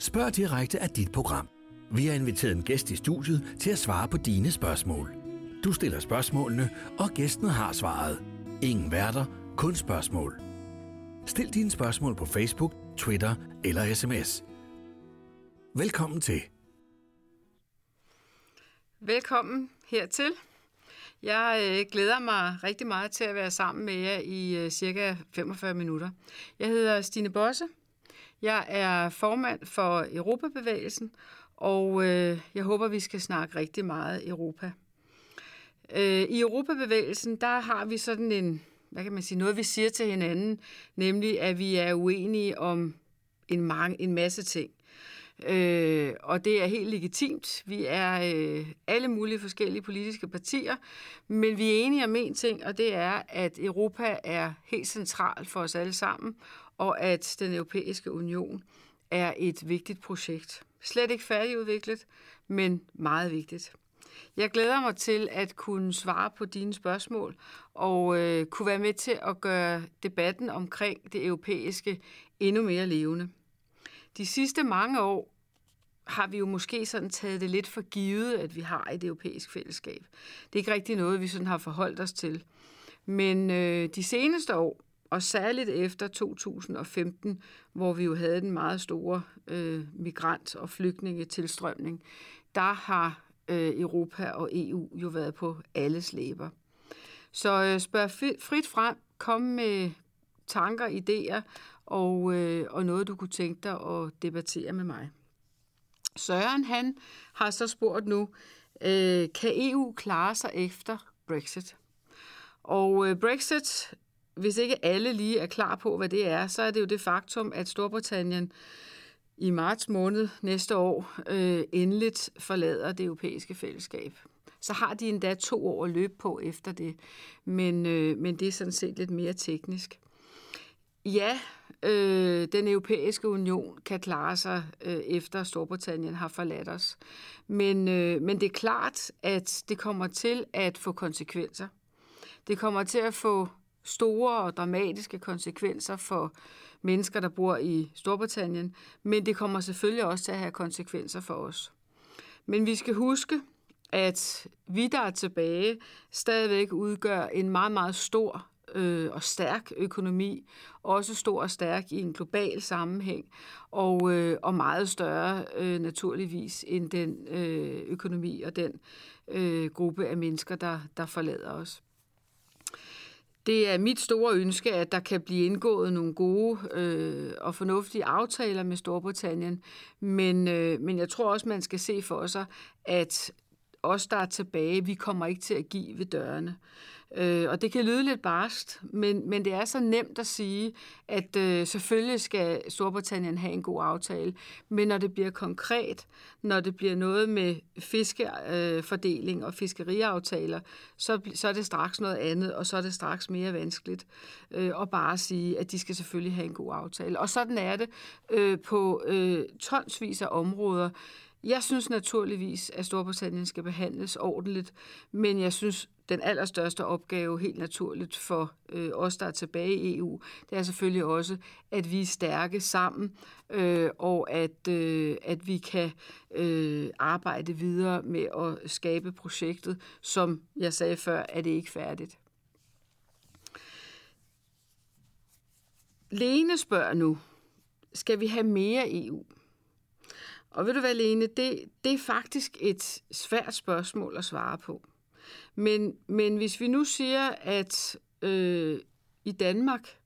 Spørg direkte af dit program. Vi har inviteret en gæst i studiet til at svare på dine spørgsmål. Du stiller spørgsmålene, og gæsten har svaret. Ingen værter, kun spørgsmål. Stil dine spørgsmål på Facebook, Twitter eller sms. Velkommen til. Velkommen hertil. Jeg øh, glæder mig rigtig meget til at være sammen med jer i øh, cirka 45 minutter. Jeg hedder Stine Bosse. Jeg er formand for Europabevægelsen, og øh, jeg håber, vi skal snakke rigtig meget Europa. Øh, I Europabevægelsen, der har vi sådan en, hvad kan man sige, noget vi siger til hinanden, nemlig at vi er uenige om en, mange, en masse ting. Øh, og det er helt legitimt. Vi er øh, alle mulige forskellige politiske partier, men vi er enige om en ting, og det er, at Europa er helt centralt for os alle sammen, og at den europæiske union er et vigtigt projekt. Slet ikke færdigudviklet, men meget vigtigt. Jeg glæder mig til at kunne svare på dine spørgsmål og øh, kunne være med til at gøre debatten omkring det europæiske endnu mere levende. De sidste mange år har vi jo måske sådan taget det lidt for givet, at vi har et europæisk fællesskab. Det er ikke rigtig noget, vi sådan har forholdt os til. Men øh, de seneste år, og særligt efter 2015, hvor vi jo havde den meget store øh, migrant- og flygtningetilstrømning, der har øh, Europa og EU jo været på alles læber. Så øh, spørg frit frem, kom med tanker, idéer og, øh, og noget, du kunne tænke dig at debattere med mig. Søren, han har så spurgt nu, øh, kan EU klare sig efter Brexit? Og øh, Brexit, hvis ikke alle lige er klar på, hvad det er, så er det jo det faktum, at Storbritannien i marts måned næste år øh, endeligt forlader det europæiske fællesskab. Så har de endda to år at løbe på efter det, men, øh, men det er sådan set lidt mere teknisk. Ja, øh, den europæiske union kan klare sig øh, efter Storbritannien har forladt os. Men, øh, men det er klart, at det kommer til at få konsekvenser. Det kommer til at få store og dramatiske konsekvenser for mennesker, der bor i Storbritannien, men det kommer selvfølgelig også til at have konsekvenser for os. Men vi skal huske, at vi, der er tilbage, stadigvæk udgør en meget, meget stor øh, og stærk økonomi, også stor og stærk i en global sammenhæng, og, øh, og meget større øh, naturligvis end den øh, økonomi og den øh, gruppe af mennesker, der, der forlader os. Det er mit store ønske, at der kan blive indgået nogle gode øh, og fornuftige aftaler med Storbritannien, men, øh, men jeg tror også, man skal se for sig, at os, der er tilbage, vi kommer ikke til at give ved dørene. Øh, og det kan lyde lidt barst, men, men det er så nemt at sige, at øh, selvfølgelig skal Storbritannien have en god aftale, men når det bliver konkret, når det bliver noget med fiskefordeling øh, og fiskeriaftaler, så, så er det straks noget andet, og så er det straks mere vanskeligt øh, at bare sige, at de skal selvfølgelig have en god aftale. Og sådan er det øh, på øh, tonsvis af områder, jeg synes naturligvis, at Storbritannien skal behandles ordentligt, men jeg synes, den allerstørste opgave helt naturligt for øh, os, der er tilbage i EU, det er selvfølgelig også, at vi er stærke sammen, øh, og at, øh, at vi kan øh, arbejde videre med at skabe projektet. Som jeg sagde før, er det ikke færdigt. Lene spørger nu, skal vi have mere EU? Og ved du hvad, Lene, det, det er faktisk et svært spørgsmål at svare på. Men, men hvis vi nu siger, at øh, i Danmark,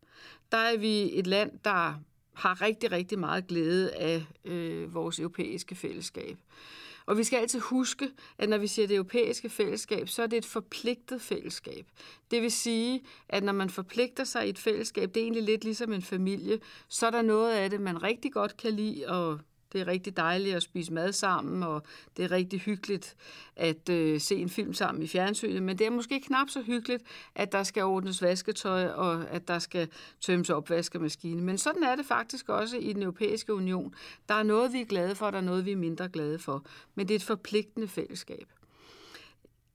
der er vi et land, der har rigtig, rigtig meget glæde af øh, vores europæiske fællesskab. Og vi skal altid huske, at når vi siger det europæiske fællesskab, så er det et forpligtet fællesskab. Det vil sige, at når man forpligter sig i et fællesskab, det er egentlig lidt ligesom en familie, så er der noget af det, man rigtig godt kan lide, og det er rigtig dejligt at spise mad sammen, og det er rigtig hyggeligt at øh, se en film sammen i fjernsynet, men det er måske knap så hyggeligt, at der skal ordnes vasketøj, og at der skal tømmes opvaskemaskine. Men sådan er det faktisk også i den europæiske union. Der er noget, vi er glade for, og der er noget, vi er mindre glade for. Men det er et forpligtende fællesskab.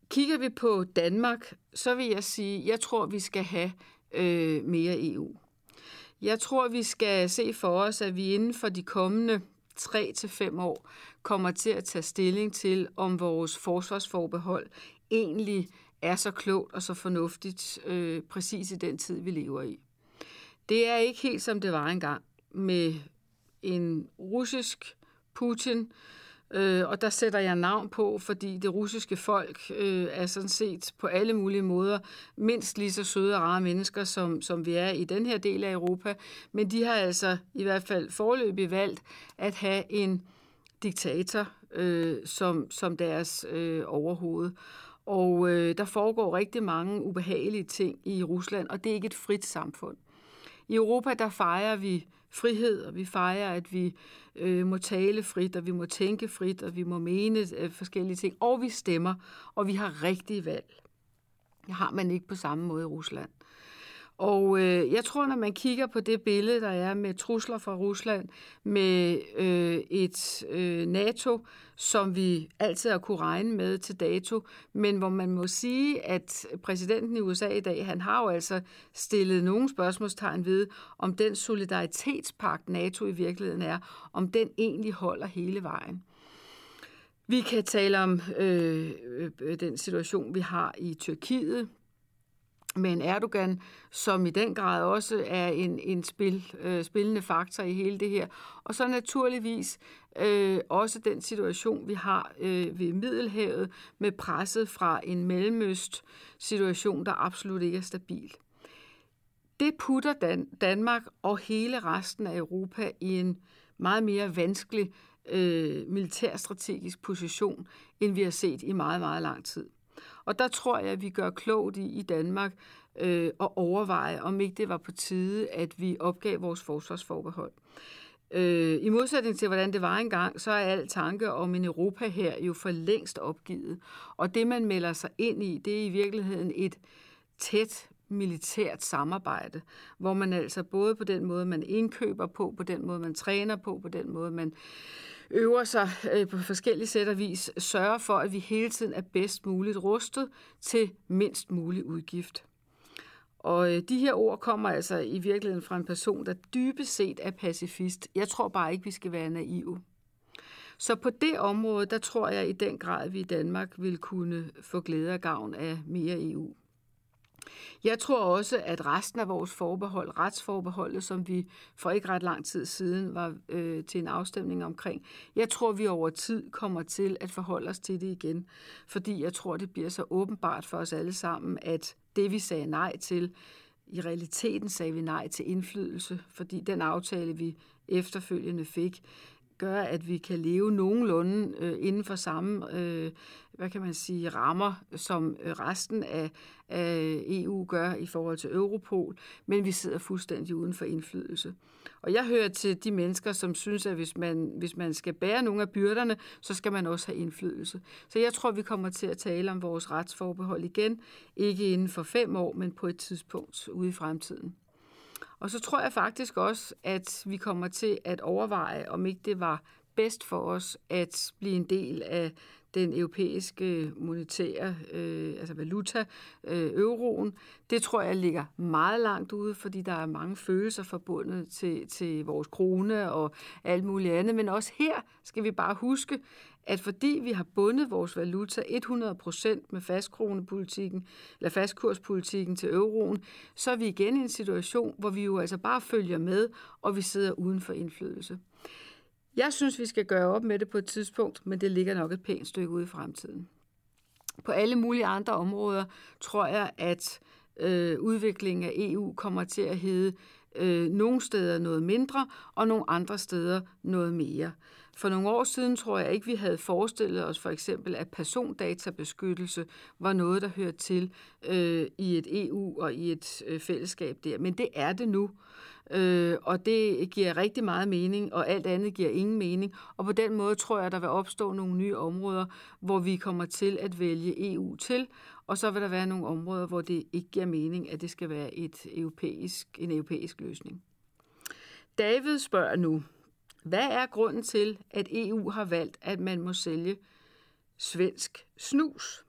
Kigger vi på Danmark, så vil jeg sige, jeg tror, vi skal have øh, mere EU. Jeg tror, vi skal se for os, at vi inden for de kommende 3 til fem år kommer til at tage stilling til, om vores forsvarsforbehold egentlig er så klogt og så fornuftigt øh, præcis i den tid, vi lever i. Det er ikke helt som det var engang med en russisk Putin, øh, og der sætter jeg navn på, fordi det russiske folk øh, er sådan set på alle mulige måder mindst lige så søde og rare mennesker, som, som vi er i den her del af Europa, men de har altså i hvert fald forløbig valgt at have en diktator øh, som, som deres øh, overhoved. Og øh, der foregår rigtig mange ubehagelige ting i Rusland, og det er ikke et frit samfund. I Europa, der fejrer vi frihed, og vi fejrer, at vi øh, må tale frit, og vi må tænke frit, og vi må mene øh, forskellige ting, og vi stemmer, og vi har rigtige valg. Det har man ikke på samme måde i Rusland. Og øh, jeg tror, når man kigger på det billede, der er med trusler fra Rusland, med øh, et øh, NATO, som vi altid har kunne regne med til dato, men hvor man må sige, at præsidenten i USA i dag, han har jo altså stillet nogle spørgsmålstegn ved, om den solidaritetspagt NATO i virkeligheden er, om den egentlig holder hele vejen. Vi kan tale om øh, øh den situation, vi har i Tyrkiet, med en Erdogan, som i den grad også er en, en spil, øh, spillende faktor i hele det her. Og så naturligvis øh, også den situation, vi har øh, ved Middelhavet med presset fra en mellemøst-situation, der absolut ikke er stabil. Det putter Dan- Danmark og hele resten af Europa i en meget mere vanskelig øh, militærstrategisk position, end vi har set i meget, meget lang tid. Og der tror jeg, at vi gør klogt i i Danmark øh, at overveje, om ikke det var på tide, at vi opgav vores forsvarsforbehold. Øh, I modsætning til, hvordan det var engang, så er al tanke om en Europa her jo for længst opgivet. Og det, man melder sig ind i, det er i virkeligheden et tæt militært samarbejde, hvor man altså både på den måde, man indkøber på, på den måde, man træner på, på den måde, man øver sig øh, på forskellige sæt og vis, sørger for, at vi hele tiden er bedst muligt rustet til mindst mulig udgift. Og øh, de her ord kommer altså i virkeligheden fra en person, der dybest set er pacifist. Jeg tror bare ikke, vi skal være naive. Så på det område, der tror jeg i den grad, at vi i Danmark vil kunne få glæde og gavn af mere EU. Jeg tror også, at resten af vores forbehold, retsforbeholdet, som vi for ikke ret lang tid siden var øh, til en afstemning omkring, jeg tror, vi over tid kommer til at forholde os til det igen. Fordi jeg tror, det bliver så åbenbart for os alle sammen, at det vi sagde nej til, i realiteten sagde vi nej til indflydelse, fordi den aftale, vi efterfølgende fik, gør, at vi kan leve nogenlunde øh, inden for samme, øh, hvad kan man sige, rammer, som øh, resten af, af EU gør i forhold til Europol, men vi sidder fuldstændig uden for indflydelse. Og jeg hører til de mennesker, som synes, at hvis man, hvis man skal bære nogle af byrderne, så skal man også have indflydelse. Så jeg tror, vi kommer til at tale om vores retsforbehold igen, ikke inden for fem år, men på et tidspunkt ude i fremtiden. Og så tror jeg faktisk også, at vi kommer til at overveje, om ikke det var bedst for os at blive en del af den europæiske monetære, øh, altså valuta, øh, euroen. Det tror jeg ligger meget langt ude, fordi der er mange følelser forbundet til, til vores krone og alt muligt andet. Men også her skal vi bare huske, at fordi vi har bundet vores valuta 100% med fastkronepolitikken, eller fastkurspolitikken til euroen, så er vi igen i en situation, hvor vi jo altså bare følger med, og vi sidder uden for indflydelse. Jeg synes, vi skal gøre op med det på et tidspunkt, men det ligger nok et pænt stykke ude i fremtiden. På alle mulige andre områder tror jeg, at øh, udviklingen af EU kommer til at hedde øh, nogle steder noget mindre, og nogle andre steder noget mere. For nogle år siden tror jeg ikke, vi havde forestillet os for eksempel, at persondatabeskyttelse var noget, der hører til øh, i et EU og i et øh, fællesskab der. Men det er det nu. Øh, og det giver rigtig meget mening, og alt andet giver ingen mening. Og på den måde tror jeg, der vil opstå nogle nye områder, hvor vi kommer til at vælge EU til, og så vil der være nogle områder, hvor det ikke giver mening, at det skal være et europæisk, en europæisk løsning. David spørger nu, hvad er grunden til, at EU har valgt, at man må sælge svensk snus?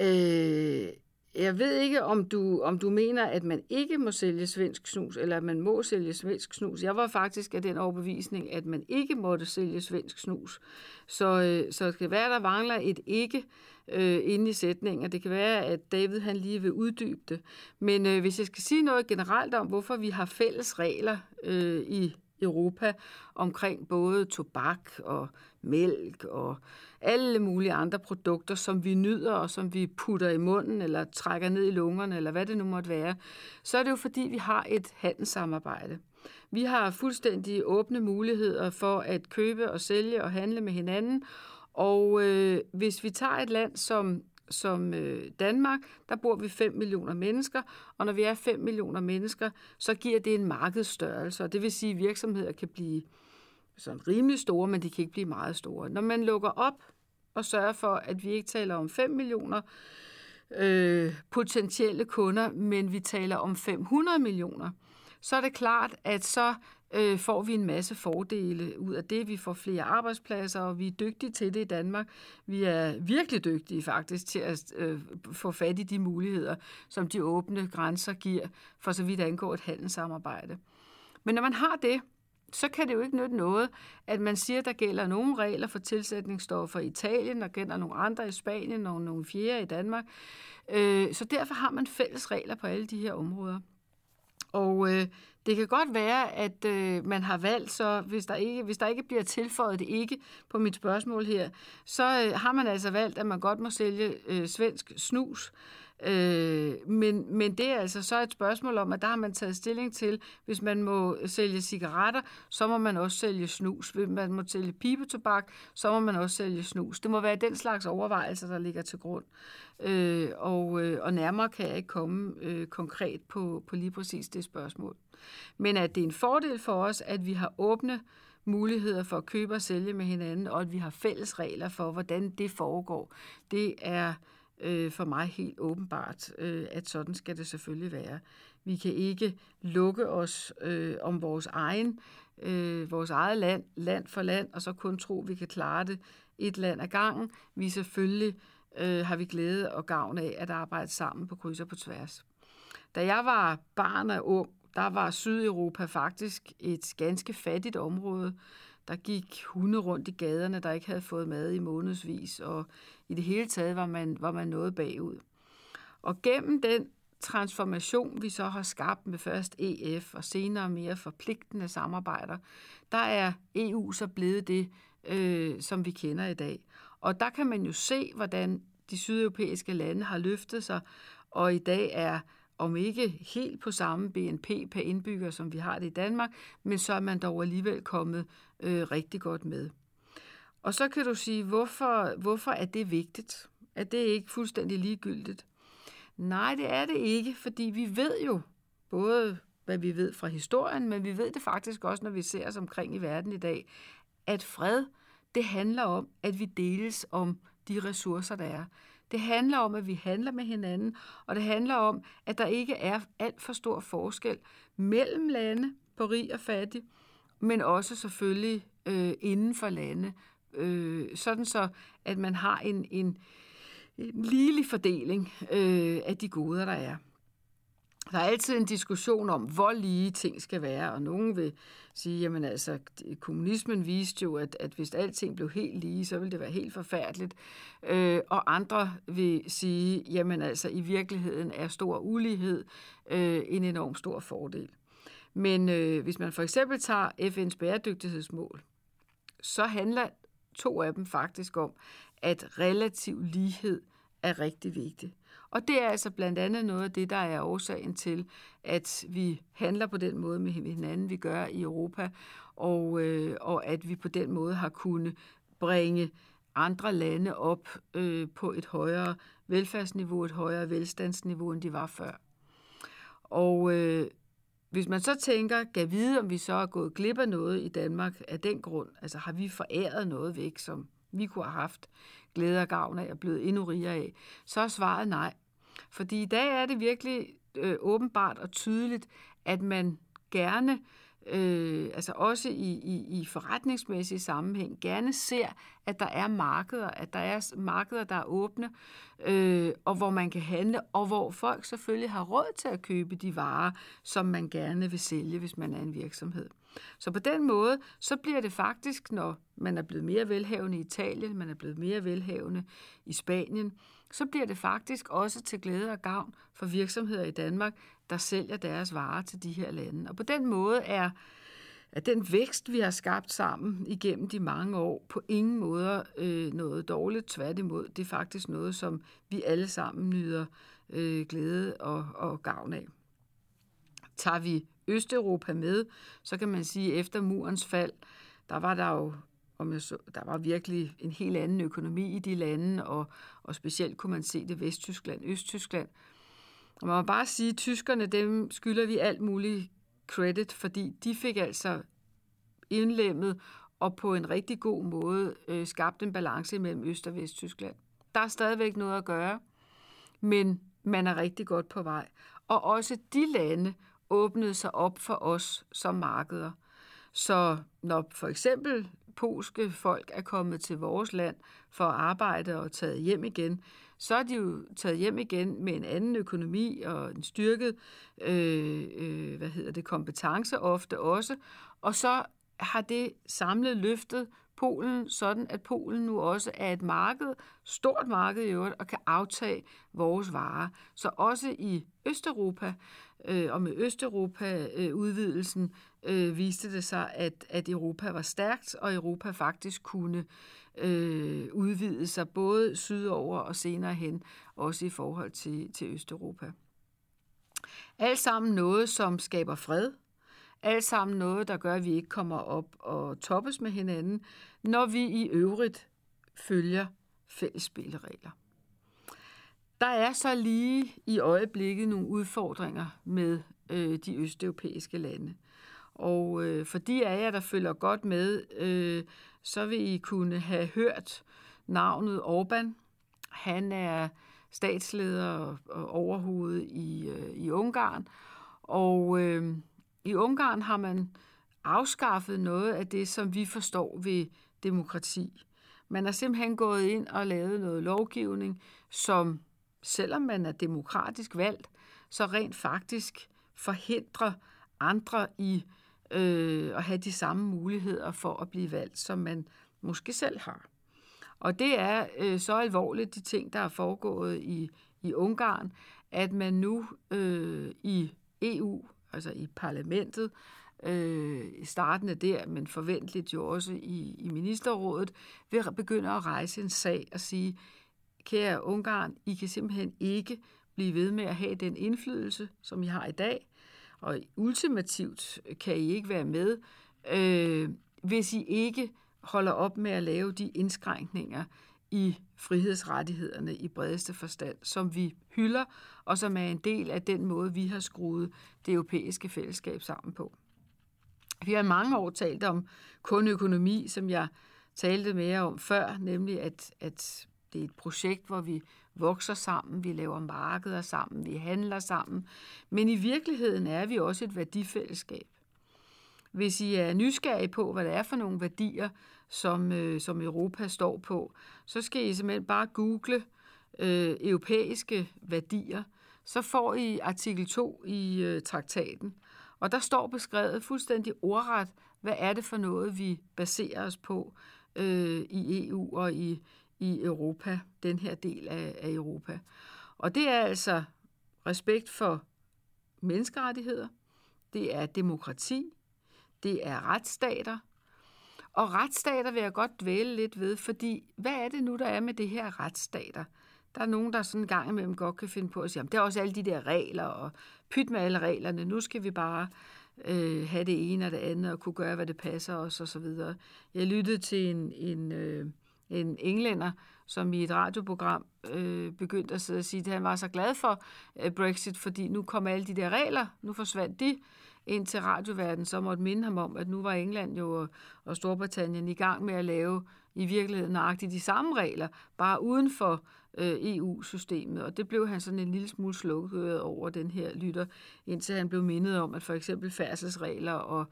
Øh, jeg ved ikke, om du, om du mener, at man ikke må sælge svensk snus, eller at man må sælge svensk snus. Jeg var faktisk af den overbevisning, at man ikke måtte sælge svensk snus. Så, øh, så det kan være, der mangler et ikke øh, inde i sætningen. Det kan være, at David han lige vil uddybe det. Men øh, hvis jeg skal sige noget generelt om, hvorfor vi har fælles regler øh, i Europa omkring både tobak og mælk og alle mulige andre produkter, som vi nyder og som vi putter i munden eller trækker ned i lungerne eller hvad det nu måtte være, så er det jo fordi, vi har et handelssamarbejde. Vi har fuldstændig åbne muligheder for at købe og sælge og handle med hinanden, og øh, hvis vi tager et land som som øh, Danmark, der bor vi 5 millioner mennesker, og når vi er 5 millioner mennesker, så giver det en markedsstørrelse, og det vil sige, at virksomheder kan blive sådan rimelig store, men de kan ikke blive meget store. Når man lukker op og sørger for, at vi ikke taler om 5 millioner øh, potentielle kunder, men vi taler om 500 millioner, så er det klart, at så øh, får vi en masse fordele ud af det. Vi får flere arbejdspladser, og vi er dygtige til det i Danmark. Vi er virkelig dygtige faktisk til at øh, få fat i de muligheder, som de åbne grænser giver, for så vidt angår et handelssamarbejde. Men når man har det, så kan det jo ikke nytte noget, at man siger, at der gælder nogle regler for tilsætningsstoffer i Italien, der gælder nogle andre i Spanien og nogle fjerde i Danmark. Øh, så derfor har man fælles regler på alle de her områder. Og øh, det kan godt være, at øh, man har valgt, så hvis der, ikke, hvis der ikke bliver tilføjet det ikke på mit spørgsmål her, så øh, har man altså valgt, at man godt må sælge øh, svensk snus. Øh, Øh, men, men det er altså så et spørgsmål om, at der har man taget stilling til, hvis man må sælge cigaretter, så må man også sælge snus. Hvis man må sælge pibetobak, så må man også sælge snus. Det må være den slags overvejelser, der ligger til grund. Øh, og, øh, og nærmere kan jeg ikke komme øh, konkret på, på lige præcis det spørgsmål. Men at det er en fordel for os, at vi har åbne muligheder for at købe og sælge med hinanden, og at vi har fælles regler for, hvordan det foregår, det er øh, for mig helt åbenbart, øh, at sådan skal det selvfølgelig være. Vi kan ikke lukke os øh, om vores egen øh, vores eget land, land for land, og så kun tro, at vi kan klare det et land ad gangen. Vi selvfølgelig øh, har vi glæde og gavn af at arbejde sammen på kryds og på tværs. Da jeg var barn og ung, der var Sydeuropa faktisk et ganske fattigt område. Der gik hunde rundt i gaderne, der ikke havde fået mad i månedsvis, og i det hele taget var man, var man noget bagud. Og gennem den transformation, vi så har skabt med først EF og senere mere forpligtende samarbejder, der er EU så blevet det, øh, som vi kender i dag. Og der kan man jo se, hvordan de sydeuropæiske lande har løftet sig, og i dag er om ikke helt på samme BNP per indbygger, som vi har det i Danmark, men så er man dog alligevel kommet øh, rigtig godt med. Og så kan du sige, hvorfor, hvorfor er det vigtigt? Er det ikke fuldstændig ligegyldigt? Nej, det er det ikke, fordi vi ved jo både, hvad vi ved fra historien, men vi ved det faktisk også, når vi ser os omkring i verden i dag, at fred, det handler om, at vi deles om de ressourcer, der er. Det handler om, at vi handler med hinanden, og det handler om, at der ikke er alt for stor forskel mellem lande på rig og fattig, men også selvfølgelig øh, inden for lande, øh, sådan så, at man har en, en, en ligelig fordeling øh, af de goder, der er. Der er altid en diskussion om, hvor lige ting skal være, og nogen vil sige, jamen altså, kommunismen viste jo, at, at hvis alting blev helt lige, så ville det være helt forfærdeligt. Øh, og andre vil sige, jamen altså, i virkeligheden er stor ulighed øh, en enorm stor fordel. Men øh, hvis man for eksempel tager FN's bæredygtighedsmål, så handler to af dem faktisk om, at relativ lighed er rigtig vigtigt. Og det er altså blandt andet noget af det, der er årsagen til, at vi handler på den måde med hinanden, vi gør i Europa, og, øh, og at vi på den måde har kunnet bringe andre lande op øh, på et højere velfærdsniveau, et højere velstandsniveau, end de var før. Og øh, hvis man så tænker, kan vide, om vi så er gået glip af noget i Danmark af den grund, altså har vi foræret noget væk, som vi kunne have haft glæde og gavn af og blevet endnu rigere af, så er svaret nej. Fordi i dag er det virkelig øh, åbenbart og tydeligt, at man gerne øh, øh, altså også i, i, i forretningsmæssig sammenhæng, gerne ser, at der er markeder, at der er markeder, der er åbne, øh, og hvor man kan handle, og hvor folk selvfølgelig har råd til at købe de varer, som man gerne vil sælge, hvis man er en virksomhed. Så på den måde, så bliver det faktisk, når man er blevet mere velhavende i Italien, man er blevet mere velhavende i Spanien, så bliver det faktisk også til glæde og gavn for virksomheder i Danmark, der sælger deres varer til de her lande. Og på den måde er, at den vækst, vi har skabt sammen igennem de mange år, på ingen måde øh, noget dårligt. Tværtimod, det er faktisk noget, som vi alle sammen nyder øh, glæde og, og gavn af. Tager vi Østeuropa med, så kan man sige, at efter murens fald, der var der jo om jeg så, der var virkelig en helt anden økonomi i de lande, og, og specielt kunne man se det Vesttyskland, Østtyskland. Og man må bare sige, at tyskerne, dem skylder vi alt muligt credit, fordi de fik altså indlemmet og på en rigtig god måde øh, skabt en balance mellem Øst- og Vesttyskland. Der er stadigvæk noget at gøre, men man er rigtig godt på vej. Og også de lande åbnede sig op for os som markeder. Så når for eksempel polske folk er kommet til vores land for at arbejde og taget hjem igen, så er de jo taget hjem igen med en anden økonomi og en styrket øh, øh, hvad hedder det, kompetence ofte også. Og så har det samlet løftet Polen, sådan at Polen nu også er et marked, stort marked i øvrigt, og kan aftage vores varer. Så også i Østeuropa, øh, og med Østeuropa-udvidelsen, øh, øh, viste det sig, at, at Europa var stærkt, og Europa faktisk kunne øh, udvide sig både sydover og senere hen, også i forhold til, til Østeuropa. Alt sammen noget, som skaber fred, alt sammen noget, der gør, at vi ikke kommer op og toppes med hinanden, når vi i øvrigt følger fælles spilleregler. Der er så lige i øjeblikket nogle udfordringer med øh, de østeuropæiske lande. Og øh, for de af jer, der følger godt med, øh, så vil I kunne have hørt navnet Orbán. Han er statsleder og overhoved i, øh, i Ungarn. Og øh, i Ungarn har man afskaffet noget af det, som vi forstår ved demokrati. Man er simpelthen gået ind og lavet noget lovgivning, som selvom man er demokratisk valgt, så rent faktisk forhindrer andre i øh, øh, at have de samme muligheder for at blive valgt, som man måske selv har. Og det er øh, så alvorligt, de ting, der er foregået i, i Ungarn, at man nu øh, i EU, altså i parlamentet, øh, i der, men forventeligt jo også i, i ministerrådet, vil begynde at rejse en sag og sige, kære Ungarn, I kan simpelthen ikke blive ved med at have den indflydelse, som I har i dag, og ultimativt kan I ikke være med, øh, hvis I ikke holder op med at lave de indskrænkninger i frihedsrettighederne i bredeste forstand, som vi hylder, og som er en del af den måde, vi har skruet det europæiske fællesskab sammen på. Vi har mange år talt om kun økonomi, som jeg talte mere om før, nemlig at, at det er et projekt, hvor vi vokser sammen, vi laver markeder sammen, vi handler sammen. Men i virkeligheden er vi også et værdifællesskab. Hvis I er nysgerrige på, hvad det er for nogle værdier, som, øh, som Europa står på, så skal I simpelthen bare google øh, europæiske værdier. Så får I artikel 2 i øh, traktaten. Og der står beskrevet fuldstændig ordret, hvad er det for noget, vi baserer os på øh, i EU og i, i Europa, den her del af, af Europa. Og det er altså respekt for menneskerettigheder, det er demokrati, det er retsstater. Og retsstater vil jeg godt dvæle lidt ved, fordi hvad er det nu, der er med det her retsstater? Der er nogen, der sådan en gang imellem godt kan finde på at sige, at det er også alle de der regler, og pyt med alle reglerne, nu skal vi bare øh, have det ene og det andet, og kunne gøre, hvad det passer os, og så videre. Jeg lyttede til en, en øh, en englænder, som i et radioprogram øh, begyndte at sidde og sige, at han var så glad for øh, Brexit, fordi nu kom alle de der regler, nu forsvandt de. Ind til radioverdenen, så måtte minde ham om, at nu var England jo øh, og Storbritannien i gang med at lave i virkeligheden nøjagtigt de samme regler, bare uden for øh, EU-systemet. Og det blev han sådan en lille smule slukket over den her lytter, indtil han blev mindet om, at for eksempel færdselsregler og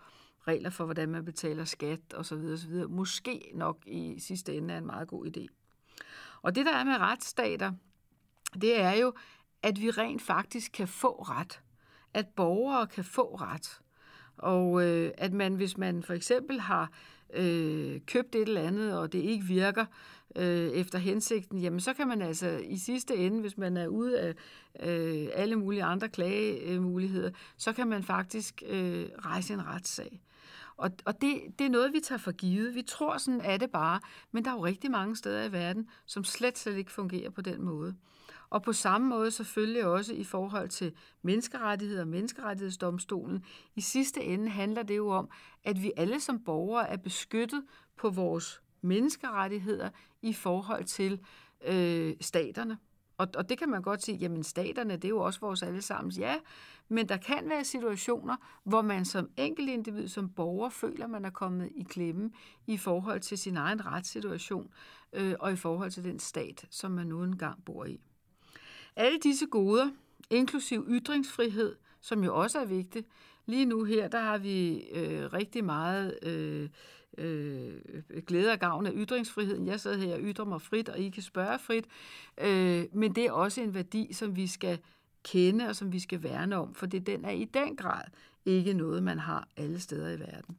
regler for, hvordan man betaler skat osv. osv. Måske nok i sidste ende er en meget god idé. Og det, der er med retsstater, det er jo, at vi rent faktisk kan få ret. At borgere kan få ret. Og øh, at man, hvis man for eksempel har øh, købt et eller andet, og det ikke virker øh, efter hensigten, jamen så kan man altså i sidste ende, hvis man er ude af øh, alle mulige andre klagemuligheder, så kan man faktisk øh, rejse en retssag. Og, og det, det er noget, vi tager for givet. Vi tror, sådan er det bare. Men der er jo rigtig mange steder i verden, som slet, slet ikke fungerer på den måde. Og på samme måde selvfølgelig også i forhold til menneskerettigheder og menneskerettighedsdomstolen. I sidste ende handler det jo om, at vi alle som borgere er beskyttet på vores menneskerettigheder i forhold til øh, staterne. Og, og det kan man godt sige, jamen staterne, det er jo også vores allesammens. Ja, men der kan være situationer, hvor man som enkeltindivid, som borger, føler, man er kommet i klemme i forhold til sin egen retssituation øh, og i forhold til den stat, som man nu engang bor i. Alle disse goder, inklusiv ytringsfrihed, som jo også er vigtigt. Lige nu her, der har vi øh, rigtig meget øh, øh, glæde og gavn af ytringsfriheden. Jeg sidder her og ytrer mig frit, og I kan spørge frit. Øh, men det er også en værdi, som vi skal kende og som vi skal værne om, for det den er i den grad ikke noget, man har alle steder i verden.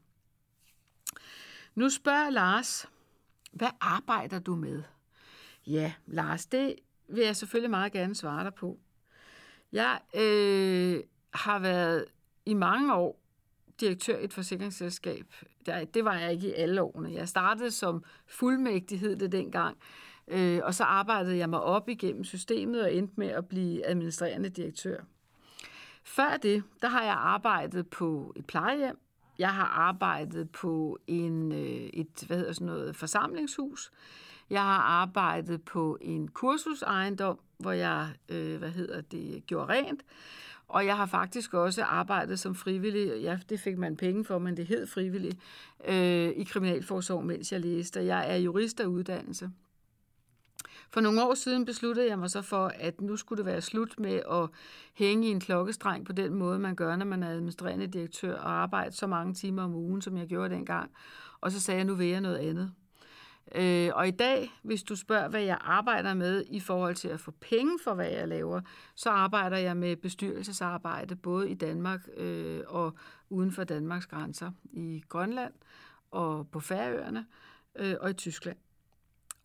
Nu spørger Lars, hvad arbejder du med? Ja, Lars, det vil jeg selvfølgelig meget gerne svare dig på. Jeg øh, har været i mange år direktør i et forsikringsselskab. Det var jeg ikke i alle årene. Jeg startede som fuldmægtighed det dengang, øh, og så arbejdede jeg mig op igennem systemet og endte med at blive administrerende direktør. Før det, der har jeg arbejdet på et plejehjem. Jeg har arbejdet på en, øh, et hvad hedder sådan noget, forsamlingshus. Jeg har arbejdet på en kursusejendom, hvor jeg øh, hvad hedder det, gjorde rent. Og jeg har faktisk også arbejdet som frivillig, ja, det fik man penge for, men det hed frivillig, øh, i Kriminalforsorg, mens jeg læste. Jeg er jurist af uddannelse. For nogle år siden besluttede jeg mig så for, at nu skulle det være slut med at hænge i en klokkestreng på den måde, man gør, når man er administrerende direktør og arbejder så mange timer om ugen, som jeg gjorde dengang. Og så sagde jeg, nu vil jeg noget andet. Øh, og i dag, hvis du spørger, hvad jeg arbejder med i forhold til at få penge for, hvad jeg laver, så arbejder jeg med bestyrelsesarbejde både i Danmark øh, og uden for Danmarks grænser. I Grønland og på Færøerne øh, og i Tyskland.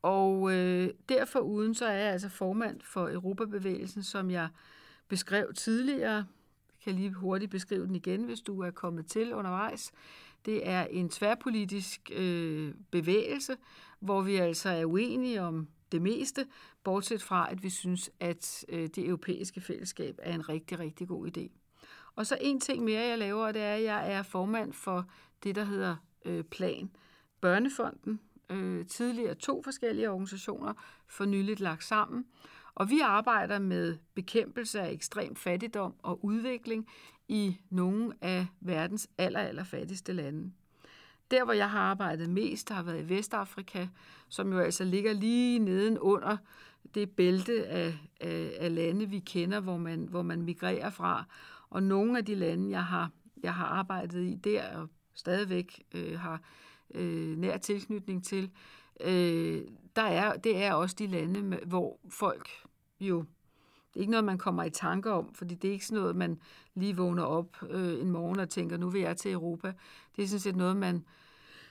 Og øh, derfor uden så er jeg altså formand for Europabevægelsen, som jeg beskrev tidligere. Jeg kan lige hurtigt beskrive den igen, hvis du er kommet til undervejs. Det er en tværpolitisk øh, bevægelse, hvor vi altså er uenige om det meste, bortset fra, at vi synes, at øh, det europæiske fællesskab er en rigtig, rigtig god idé. Og så en ting mere, jeg laver, det er, at jeg er formand for det, der hedder øh, Plan. Børnefonden, øh, tidligere to forskellige organisationer, for nyligt lagt sammen. Og vi arbejder med bekæmpelse af ekstrem fattigdom og udvikling i nogle af verdens aller, aller fattigste lande. Der, hvor jeg har arbejdet mest, har været i Vestafrika, som jo altså ligger lige nedenunder det bælte af, af, af lande, vi kender, hvor man, hvor man migrerer fra. Og nogle af de lande, jeg har, jeg har arbejdet i der, og stadigvæk øh, har øh, nær tilknytning til, øh, der er, det er også de lande, hvor folk jo det er ikke noget, man kommer i tanker om, fordi det er ikke sådan noget, man lige vågner op øh, en morgen og tænker, nu vil jeg til Europa. Det er sådan set noget, man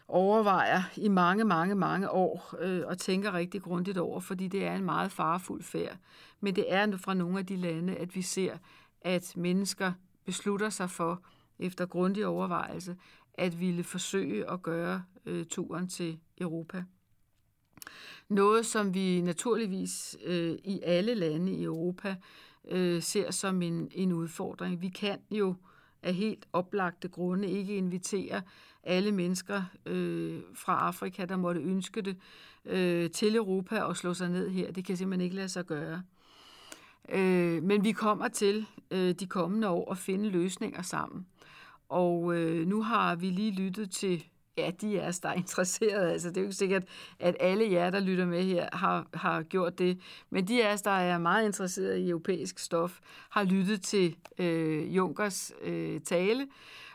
overvejer i mange, mange, mange år øh, og tænker rigtig grundigt over, fordi det er en meget farefuld færd. Men det er fra nogle af de lande, at vi ser, at mennesker beslutter sig for, efter grundig overvejelse, at ville forsøge at gøre øh, turen til Europa. Noget, som vi naturligvis øh, i alle lande i Europa øh, ser som en, en udfordring. Vi kan jo af helt oplagte grunde ikke invitere alle mennesker øh, fra Afrika, der måtte ønske det, øh, til Europa og slå sig ned her. Det kan simpelthen ikke lade sig gøre. Øh, men vi kommer til øh, de kommende år at finde løsninger sammen. Og øh, nu har vi lige lyttet til Ja, de er der er interesserede, Altså, det er jo ikke sikkert, at alle jer, der lytter med her, har, har gjort det. Men de af os, der er meget interesserede i europæisk stof, har lyttet til øh, Junkers øh, tale.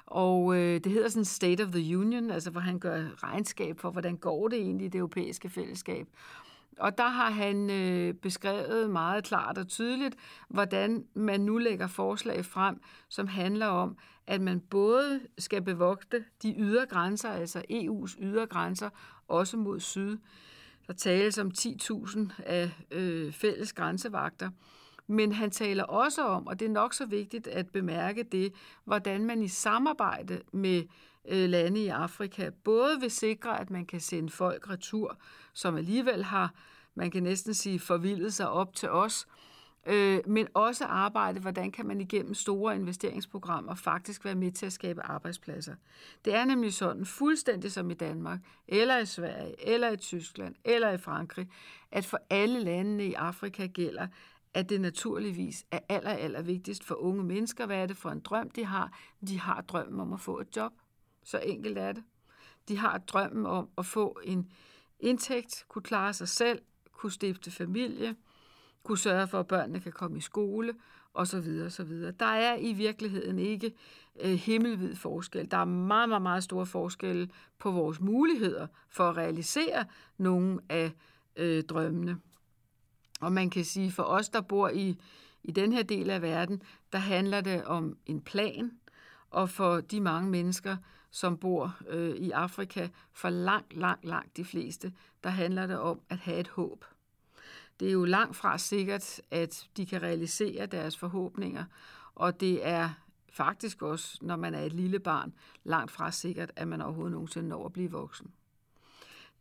Og øh, det hedder sådan State of the Union, altså hvor han gør regnskab for, hvordan går det egentlig i det europæiske fællesskab. Og der har han øh, beskrevet meget klart og tydeligt, hvordan man nu lægger forslag frem, som handler om, at man både skal bevogte de ydre grænser, altså EU's ydre grænser, også mod syd. Der tales om 10.000 af øh, fælles grænsevagter. Men han taler også om, og det er nok så vigtigt at bemærke det, hvordan man i samarbejde med øh, Øh, lande i Afrika både vil sikre, at man kan sende folk retur, som alligevel har, man kan næsten sige, forvildet sig op til os, øh, men også arbejde, hvordan kan man igennem store investeringsprogrammer faktisk være med til at skabe arbejdspladser. Det er nemlig sådan, fuldstændig som i Danmark, eller i Sverige, eller i Tyskland, eller i Frankrig, at for alle landene i Afrika gælder, at det naturligvis er aller, aller vigtigst for unge mennesker. Hvad er det for en drøm, de har? De har drømmen om at få et job. Så enkelt er det. De har drømmen om at få en indtægt, kunne klare sig selv, kunne stifte familie, kunne sørge for, at børnene kan komme i skole, og så videre, og så videre. Der er i virkeligheden ikke øh, himmelvid forskel. Der er meget, meget, meget store forskelle på vores muligheder for at realisere nogle af øh, drømmene. Og man kan sige, for os, der bor i, i den her del af verden, der handler det om en plan, og for de mange mennesker, som bor øh, i Afrika, for langt, langt, langt de fleste, der handler det om at have et håb. Det er jo langt fra sikkert, at de kan realisere deres forhåbninger, og det er faktisk også, når man er et lille barn, langt fra sikkert, at man overhovedet nogensinde når at blive voksen.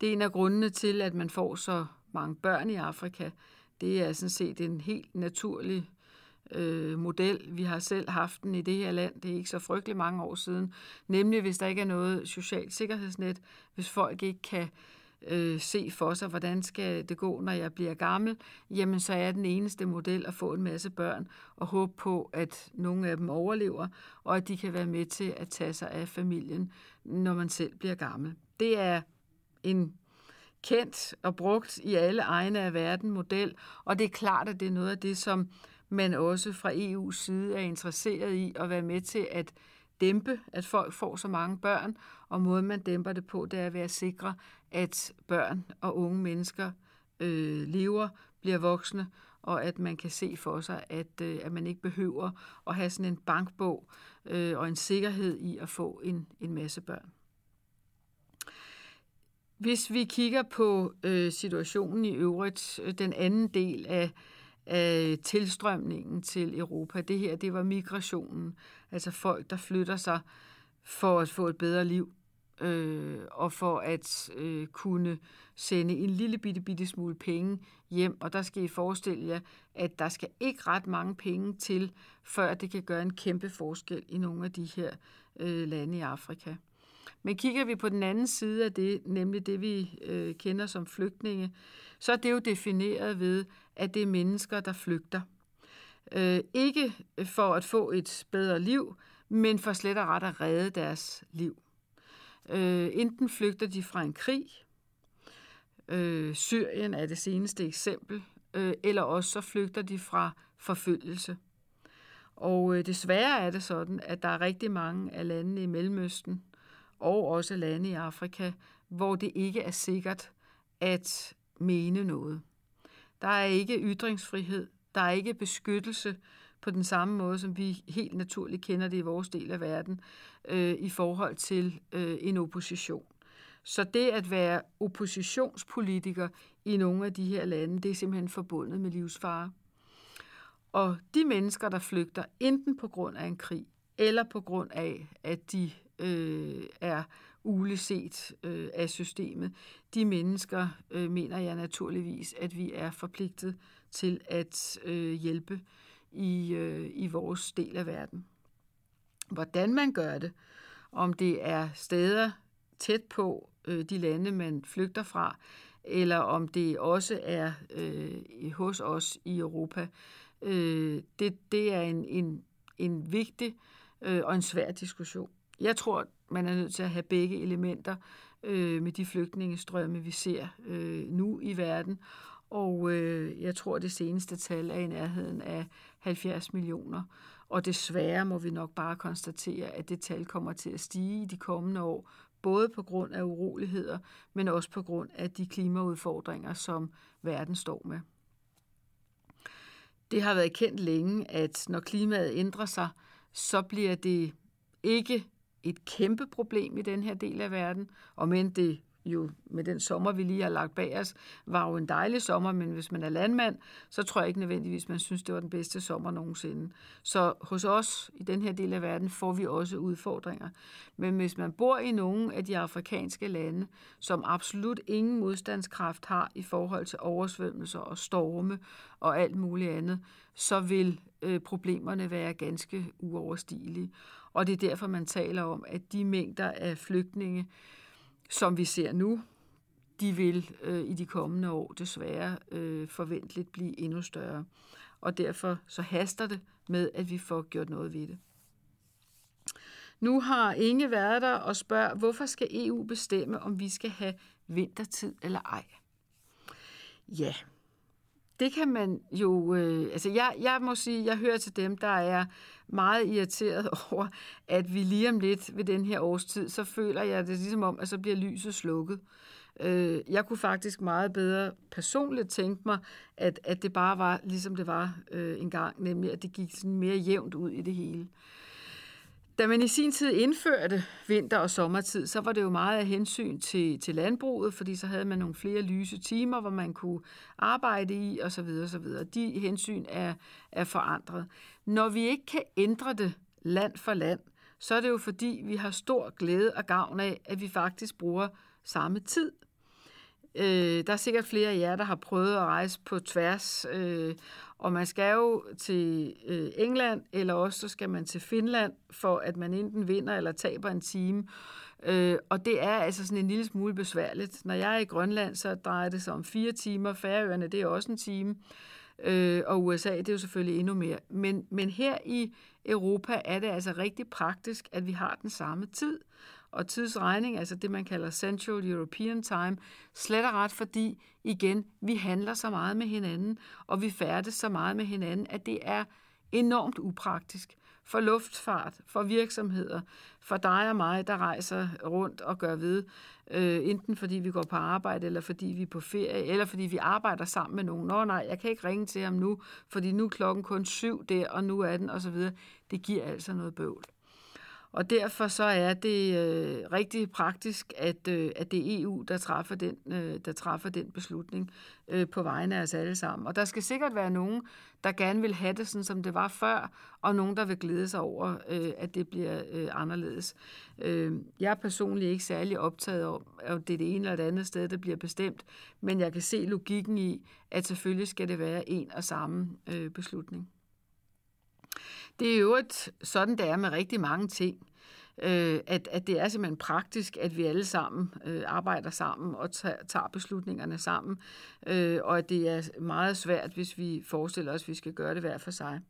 Det er en af grundene til, at man får så mange børn i Afrika, det er sådan set en helt naturlig øh, model. Vi har selv haft den i det her land, det er ikke så frygtelig mange år siden. Nemlig hvis der ikke er noget socialt sikkerhedsnet, hvis folk ikke kan øh, se for sig, hvordan skal det gå, når jeg bliver gammel, jamen så er den eneste model at få en masse børn og håbe på, at nogle af dem overlever, og at de kan være med til at tage sig af familien, når man selv bliver gammel. Det er en kendt og brugt i alle egne af verden model, og det er klart, at det er noget af det, som man også fra EU's side er interesseret i at være med til at dæmpe, at folk får så mange børn, og måden man dæmper det på, det er ved at sikre, at børn og unge mennesker øh, lever, bliver voksne, og at man kan se for sig, at, øh, at man ikke behøver at have sådan en bankbog øh, og en sikkerhed i at få en, en masse børn. Hvis vi kigger på øh, situationen i øvrigt, øh, den anden del af, øh, tilstrømningen til Europa, det her, det var migrationen, altså folk, der flytter sig for at få et bedre liv, øh, og for at øh, kunne sende en lille bitte, bitte smule penge hjem. Og der skal I forestille jer, at der skal ikke ret mange penge til, før det kan gøre en kæmpe forskel i nogle af de her øh, lande i Afrika. Men kigger vi på den anden side af det, nemlig det vi øh, kender som flygtninge, så er det jo defineret ved, at det er mennesker, der flygter. Øh, ikke for at få et bedre liv, men for slet og ret at redde deres liv. Øh, enten flygter de fra en krig, øh, Syrien er det seneste eksempel, øh, eller også så flygter de fra forfølgelse. Og øh, desværre er det sådan, at der er rigtig mange af landene i Mellemøsten, og også lande i Afrika, hvor det ikke er sikkert at mene noget. Der er ikke ytringsfrihed, der er ikke beskyttelse på den samme måde, som vi helt naturligt kender det i vores del af verden, øh, i forhold til øh, en opposition. Så det at være oppositionspolitiker i nogle af de her lande, det er simpelthen forbundet med livsfare. Og de mennesker, der flygter, enten på grund af en krig, eller på grund af, at de øh, er uleset øh, af systemet. De mennesker øh, mener jeg naturligvis, at vi er forpligtet til at øh, hjælpe i, øh, i vores del af verden. Hvordan man gør det, om det er steder tæt på øh, de lande, man flygter fra, eller om det også er øh, hos os i Europa, øh, det, det er en, en, en vigtig øh, og en svær diskussion. Jeg tror, man er nødt til at have begge elementer øh, med de flygtningestrømme, vi ser øh, nu i verden. Og øh, jeg tror, det seneste tal er i nærheden af 70 millioner. Og desværre må vi nok bare konstatere, at det tal kommer til at stige i de kommende år, både på grund af uroligheder, men også på grund af de klimaudfordringer, som verden står med. Det har været kendt længe, at når klimaet ændrer sig, så bliver det ikke et kæmpe problem i den her del af verden, og men det jo med den sommer, vi lige har lagt bag os, var jo en dejlig sommer, men hvis man er landmand, så tror jeg ikke nødvendigvis, man synes, det var den bedste sommer nogensinde. Så hos os i den her del af verden får vi også udfordringer. Men hvis man bor i nogle af de afrikanske lande, som absolut ingen modstandskraft har i forhold til oversvømmelser og storme og alt muligt andet, så vil øh, problemerne være ganske uoverstigelige. Og det er derfor, man taler om, at de mængder af flygtninge, som vi ser nu, de vil øh, i de kommende år desværre øh, forventeligt blive endnu større. Og derfor så haster det med, at vi får gjort noget ved det. Nu har Inge været der og spørger, hvorfor skal EU bestemme, om vi skal have vintertid eller ej? Ja, det kan man jo... Øh, altså, jeg, jeg må sige, jeg hører til dem, der er meget irriteret over, at vi lige om lidt ved den her årstid, så føler jeg det ligesom om, at så bliver lyset slukket. Øh, jeg kunne faktisk meget bedre personligt tænke mig, at, at det bare var, ligesom det var øh, engang, nemlig at det gik sådan mere jævnt ud i det hele. Da man i sin tid indførte vinter- og sommertid, så var det jo meget af hensyn til, til landbruget, fordi så havde man nogle flere lyse timer, hvor man kunne arbejde i osv. osv. De hensyn er, er forandret. Når vi ikke kan ændre det land for land, så er det jo fordi, vi har stor glæde og gavn af, at vi faktisk bruger samme tid. Øh, der er sikkert flere af jer, der har prøvet at rejse på tværs, øh, og man skal jo til øh, England, eller også så skal man til Finland, for at man enten vinder eller taber en time. Øh, og det er altså sådan en lille smule besværligt. Når jeg er i Grønland, så drejer det sig om fire timer. Færøerne, det er også en time. Øh, og USA, det er jo selvfølgelig endnu mere. Men, men her i Europa er det altså rigtig praktisk, at vi har den samme tid og tidsregning, altså det, man kalder Central European Time, slet og ret, fordi, igen, vi handler så meget med hinanden, og vi færdes så meget med hinanden, at det er enormt upraktisk for luftfart, for virksomheder, for dig og mig, der rejser rundt og gør ved, øh, enten fordi vi går på arbejde, eller fordi vi er på ferie, eller fordi vi arbejder sammen med nogen. Nå nej, jeg kan ikke ringe til ham nu, fordi nu er klokken kun syv der, og nu er den, osv. Det giver altså noget bøvl. Og derfor så er det øh, rigtig praktisk, at, øh, at det er EU, der træffer den, øh, der træffer den beslutning øh, på vegne af os alle sammen. Og der skal sikkert være nogen, der gerne vil have det sådan, som det var før, og nogen, der vil glæde sig over, øh, at det bliver øh, anderledes. Øh, jeg er personligt ikke særlig optaget om, at det er det ene eller det andet sted, der bliver bestemt, men jeg kan se logikken i, at selvfølgelig skal det være en og samme øh, beslutning. Det er jo et, sådan, det er med rigtig mange ting. Øh, at, at det er simpelthen praktisk, at vi alle sammen øh, arbejder sammen og tager beslutningerne sammen, øh, og at det er meget svært, hvis vi forestiller os, at vi skal gøre det hver for sig.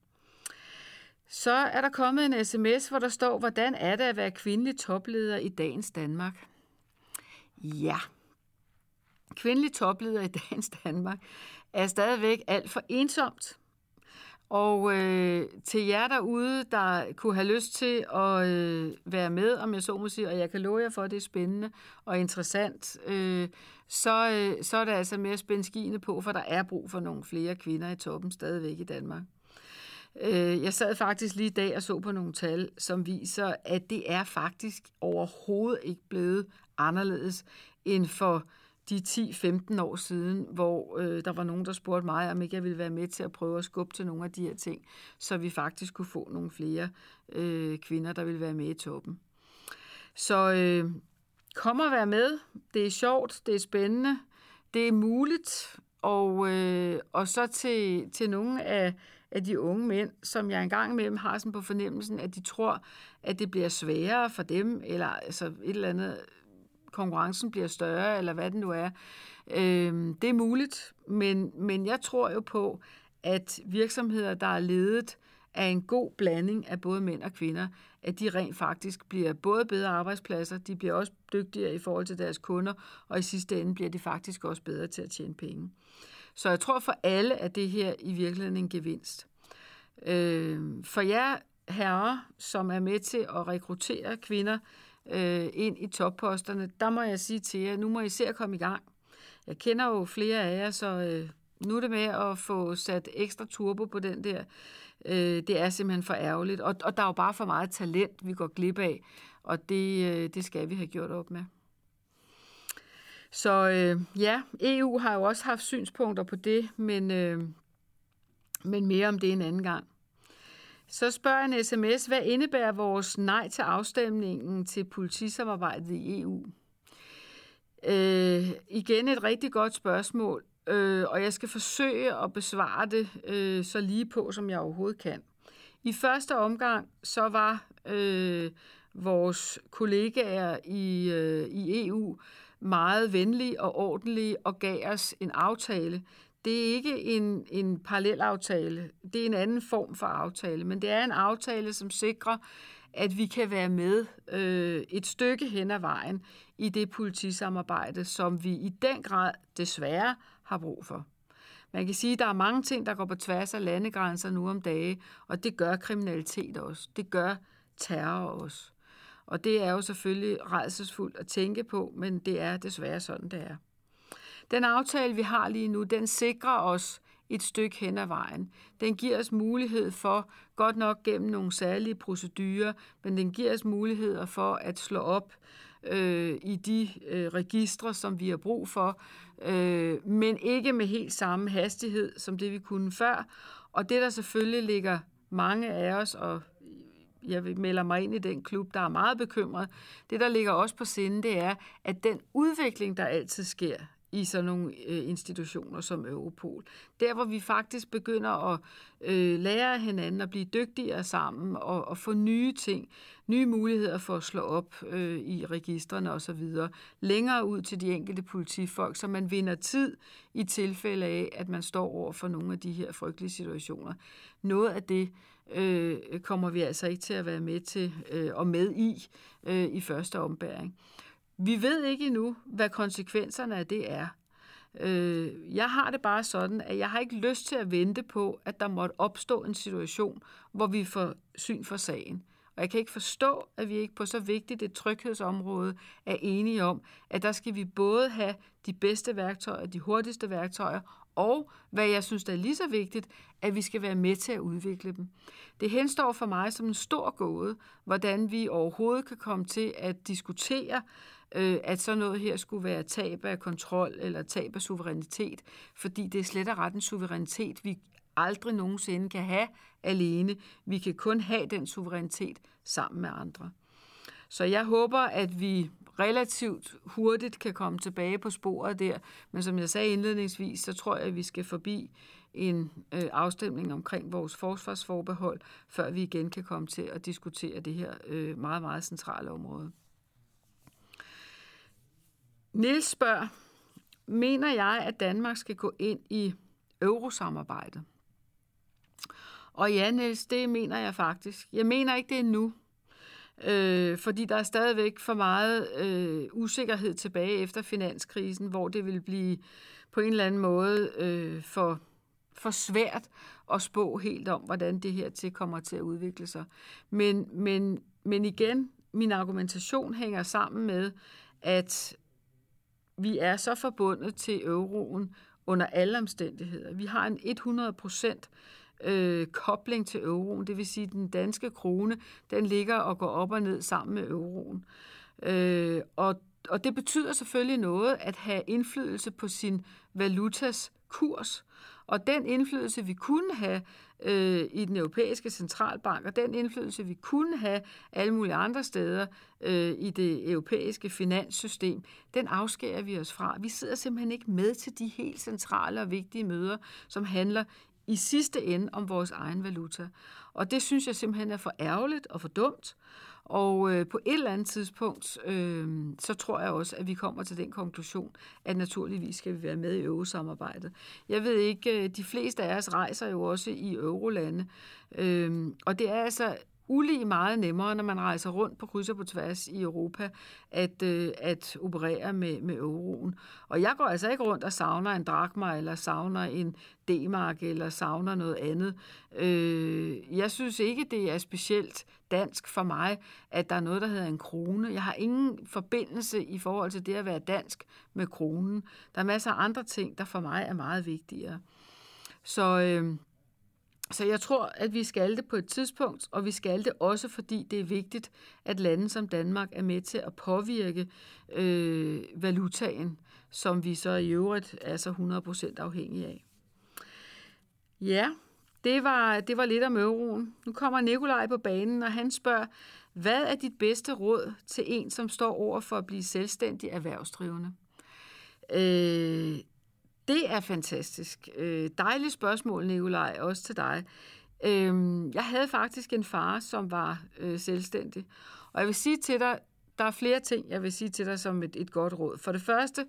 Så er der kommet en sms, hvor der står, hvordan er det at være kvindelig topleder i dagens Danmark? Ja, kvindelig topleder i dagens Danmark er stadigvæk alt for ensomt. Og øh, til jer derude, der kunne have lyst til at øh, være med, om jeg så må sige, og jeg kan love jer for, at det er spændende og interessant, øh, så, øh, så er det altså mere spændt skiene på, for der er brug for nogle flere kvinder i toppen stadigvæk i Danmark. Øh, jeg sad faktisk lige i dag og så på nogle tal, som viser, at det er faktisk overhovedet ikke blevet anderledes end for de 10-15 år siden, hvor øh, der var nogen, der spurgte mig, om ikke jeg ville være med til at prøve at skubbe til nogle af de her ting, så vi faktisk kunne få nogle flere øh, kvinder, der ville være med i toppen. Så øh, kom og vær med. Det er sjovt, det er spændende, det er muligt, og, øh, og så til, til nogle af, af de unge mænd, som jeg engang imellem har sådan på fornemmelsen, at de tror, at det bliver sværere for dem, eller altså et eller andet konkurrencen bliver større, eller hvad det nu er. Øh, det er muligt, men, men jeg tror jo på, at virksomheder, der er ledet af en god blanding af både mænd og kvinder, at de rent faktisk bliver både bedre arbejdspladser, de bliver også dygtigere i forhold til deres kunder, og i sidste ende bliver de faktisk også bedre til at tjene penge. Så jeg tror for alle, at det her i virkeligheden en gevinst. Øh, for jer herrer, som er med til at rekruttere kvinder øh, ind i topposterne, der må jeg sige til jer, nu må I se at komme i gang. Jeg kender jo flere af jer, så øh, nu er det med at få sat ekstra turbo på den der. Øh, det er simpelthen for ærgerligt, og, og der er jo bare for meget talent, vi går glip af, og det, øh, det skal vi have gjort op med. Så øh, ja, EU har jo også haft synspunkter på det, men, øh, men mere om det en anden gang. Så spørger en sms, hvad indebærer vores nej til afstemningen til politisamarbejdet i EU? Øh, igen et rigtig godt spørgsmål, øh, og jeg skal forsøge at besvare det øh, så lige på, som jeg overhovedet kan. I første omgang så var øh, vores kollegaer i, øh, i EU meget venlige og ordentlige og gav os en aftale. Det er ikke en, en parallel aftale, det er en anden form for aftale, men det er en aftale, som sikrer, at vi kan være med øh, et stykke hen ad vejen i det politisamarbejde, som vi i den grad desværre har brug for. Man kan sige, at der er mange ting, der går på tværs af landegrænser nu om dage, og det gør kriminalitet også. Det gør terror også. Og det er jo selvfølgelig redselsfuldt at tænke på, men det er desværre sådan, det er. Den aftale, vi har lige nu, den sikrer os et stykke hen ad vejen. Den giver os mulighed for, godt nok gennem nogle særlige procedurer, men den giver os muligheder for at slå op øh, i de øh, registre, som vi har brug for, øh, men ikke med helt samme hastighed, som det vi kunne før. Og det, der selvfølgelig ligger mange af os, og jeg melder mig ind i den klub, der er meget bekymret. Det, der ligger også på sinde, det er, at den udvikling, der altid sker i sådan nogle øh, institutioner som Europol. Der, hvor vi faktisk begynder at øh, lære hinanden at blive dygtigere sammen og, og få nye ting, nye muligheder for at slå op øh, i registrene osv. Længere ud til de enkelte politifolk, så man vinder tid i tilfælde af, at man står over for nogle af de her frygtelige situationer. Noget af det øh, kommer vi altså ikke til at være med til øh, og med i øh, i første ombæring. Vi ved ikke endnu, hvad konsekvenserne af det er. Øh, jeg har det bare sådan, at jeg har ikke lyst til at vente på, at der måtte opstå en situation, hvor vi får syn for sagen. Og jeg kan ikke forstå, at vi ikke på så vigtigt et tryghedsområde er enige om, at der skal vi både have de bedste værktøjer, de hurtigste værktøjer, og hvad jeg synes der er lige så vigtigt, at vi skal være med til at udvikle dem. Det henstår for mig som en stor gåde, hvordan vi overhovedet kan komme til at diskutere øh, at så noget her skulle være tab af kontrol eller tab af suverænitet, fordi det er slet og ret en suverænitet, vi aldrig nogensinde kan have alene. Vi kan kun have den suverænitet sammen med andre. Så jeg håber, at vi relativt hurtigt kan komme tilbage på sporet der. Men som jeg sagde indledningsvis, så tror jeg, at vi skal forbi en øh, afstemning omkring vores forsvarsforbehold, før vi igen kan komme til at diskutere det her øh, meget, meget centrale område. Niels spørger, mener jeg, at Danmark skal gå ind i eurosamarbejdet? Og ja, Niels, det mener jeg faktisk. Jeg mener ikke det nu, øh, fordi der er stadigvæk for meget øh, usikkerhed tilbage efter finanskrisen, hvor det vil blive på en eller anden måde øh, for, for svært at spå helt om, hvordan det her til kommer til at udvikle sig. Men, men, men igen, min argumentation hænger sammen med, at vi er så forbundet til euroen under alle omstændigheder. Vi har en 100 procent øh, kobling til euroen, det vil sige, at den danske krone, den ligger og går op og ned sammen med euroen. Øh, og, og det betyder selvfølgelig noget at have indflydelse på sin valutas kurs. Og den indflydelse, vi kunne have øh, i den europæiske centralbank, og den indflydelse, vi kunne have alle mulige andre steder øh, i det europæiske finanssystem, den afskærer vi os fra. Vi sidder simpelthen ikke med til de helt centrale og vigtige møder, som handler i sidste ende om vores egen valuta. Og det synes jeg simpelthen er for ærgerligt og for dumt. Og øh, på et eller andet tidspunkt, øh, så tror jeg også, at vi kommer til den konklusion, at naturligvis skal vi være med i eurosamarbejdet. Jeg ved ikke, øh, de fleste af os rejser jo også i eurolande, øh, og det er altså ulige meget nemmere, når man rejser rundt på kryds og på tværs i Europa, at, øh, at operere med, med euroen. Og jeg går altså ikke rundt og savner en drakma, eller savner en D-mark, eller savner noget andet. Øh, jeg synes ikke, det er specielt dansk for mig, at der er noget, der hedder en krone. Jeg har ingen forbindelse i forhold til det at være dansk med kronen. Der er masser af andre ting, der for mig er meget vigtigere. Så, øh, så jeg tror, at vi skal det på et tidspunkt, og vi skal det også, fordi det er vigtigt, at lande som Danmark er med til at påvirke øh, valutaen, som vi så i øvrigt er så 100% afhængige af. Ja, det var, det var lidt om euroen. Nu kommer Nikolaj på banen, og han spørger, hvad er dit bedste råd til en, som står over for at blive selvstændig erhvervsdrivende? Øh, det er fantastisk. Øh, dejligt spørgsmål, Nikolaj, også til dig. Øh, jeg havde faktisk en far, som var øh, selvstændig. Og jeg vil sige til dig, der er flere ting, jeg vil sige til dig som et, et godt råd. For det første,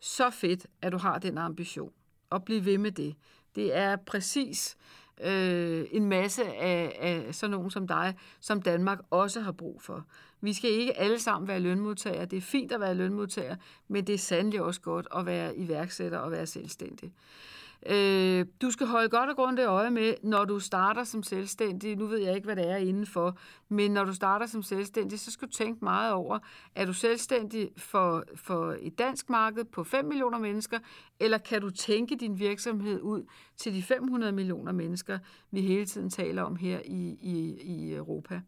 så fedt, at du har den ambition. Og bliv ved med det. Det er præcis øh, en masse af, af sådan nogen som dig, som Danmark også har brug for. Vi skal ikke alle sammen være lønmodtagere. Det er fint at være lønmodtager, men det er sandelig også godt at være iværksætter og være selvstændig. Øh, du skal holde godt og grundigt øje med, når du starter som selvstændig. Nu ved jeg ikke, hvad det er indenfor, men når du starter som selvstændig, så skal du tænke meget over, er du selvstændig for, for et dansk marked på 5 millioner mennesker, eller kan du tænke din virksomhed ud til de 500 millioner mennesker, vi hele tiden taler om her i, i, i Europa?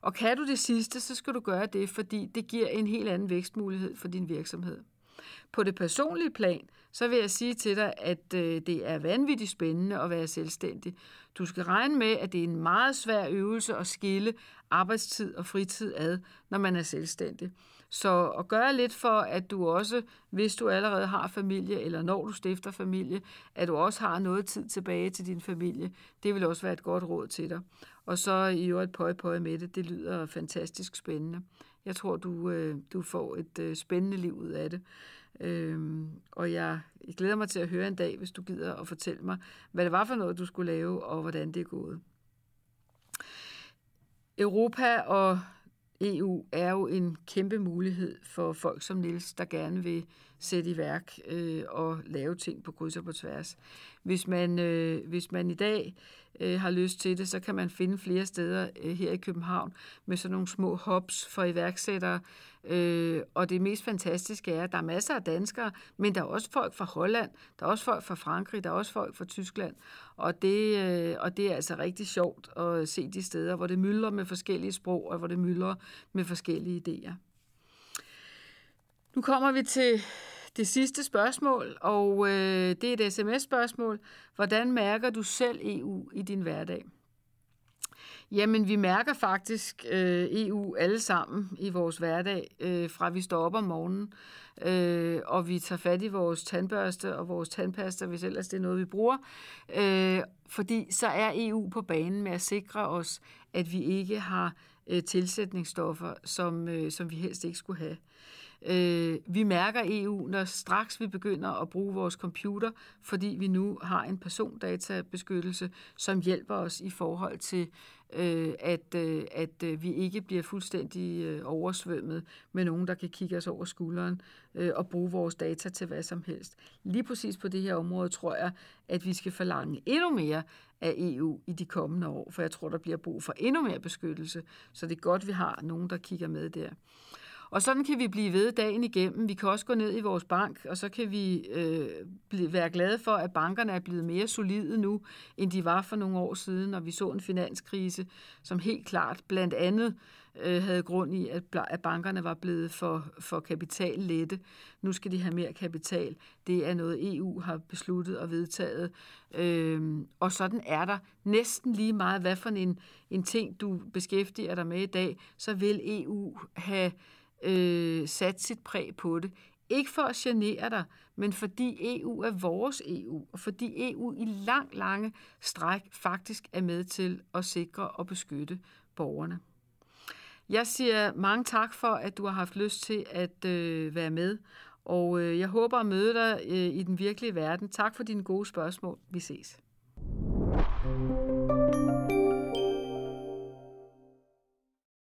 Og kan du det sidste, så skal du gøre det, fordi det giver en helt anden vækstmulighed for din virksomhed. På det personlige plan, så vil jeg sige til dig, at øh, det er vanvittigt spændende at være selvstændig. Du skal regne med, at det er en meget svær øvelse at skille arbejdstid og fritid ad, når man er selvstændig. Så at gøre lidt for, at du også, hvis du allerede har familie, eller når du stifter familie, at du også har noget tid tilbage til din familie, det vil også være et godt råd til dig. Og så i øvrigt pøj pøj med det, det lyder fantastisk spændende. Jeg tror, du, øh, du får et øh, spændende liv ud af det. Øhm, og jeg, jeg glæder mig til at høre en dag, hvis du gider at fortælle mig, hvad det var for noget, du skulle lave, og hvordan det er gået. Europa og EU er jo en kæmpe mulighed for folk som Nils, der gerne vil sætte i værk øh, og lave ting på kryds og på tværs. Hvis man, øh, hvis man i dag øh, har lyst til det, så kan man finde flere steder øh, her i København med sådan nogle små hubs for iværksættere. Øh, og det mest fantastiske er, at der er masser af danskere, men der er også folk fra Holland, der er også folk fra Frankrig, der er også folk fra Tyskland. Og det, øh, og det er altså rigtig sjovt at se de steder, hvor det myldrer med forskellige sprog, og hvor det myldrer med forskellige idéer. Nu kommer vi til det sidste spørgsmål, og øh, det er et sms-spørgsmål. Hvordan mærker du selv EU i din hverdag? Jamen, vi mærker faktisk øh, EU alle sammen i vores hverdag, øh, fra vi står op om morgenen, øh, og vi tager fat i vores tandbørste og vores tandpasta, hvis ellers det er noget, vi bruger. Øh, fordi så er EU på banen med at sikre os, at vi ikke har øh, tilsætningsstoffer, som, øh, som vi helst ikke skulle have. Øh, vi mærker EU, når straks vi begynder at bruge vores computer, fordi vi nu har en persondatabeskyttelse, som hjælper os i forhold til, øh, at, øh, at øh, vi ikke bliver fuldstændig øh, oversvømmet med nogen, der kan kigge os over skulderen øh, og bruge vores data til hvad som helst. Lige præcis på det her område tror jeg, at vi skal forlange endnu mere af EU i de kommende år, for jeg tror, der bliver brug for endnu mere beskyttelse, så det er godt, vi har nogen, der kigger med der. Og sådan kan vi blive ved dagen igennem. Vi kan også gå ned i vores bank, og så kan vi øh, blive, være glade for, at bankerne er blevet mere solide nu, end de var for nogle år siden, når vi så en finanskrise, som helt klart blandt andet øh, havde grund i, at, at bankerne var blevet for, for kapitallette. Nu skal de have mere kapital. Det er noget, EU har besluttet og vedtaget. Øh, og sådan er der næsten lige meget, hvad for en, en ting, du beskæftiger dig med i dag, så vil EU have øh, sat sit præg på det. Ikke for at genere dig, men fordi EU er vores EU, og fordi EU i lang, lange stræk faktisk er med til at sikre og beskytte borgerne. Jeg siger mange tak for, at du har haft lyst til at øh, være med, og øh, jeg håber at møde dig øh, i den virkelige verden. Tak for dine gode spørgsmål. Vi ses.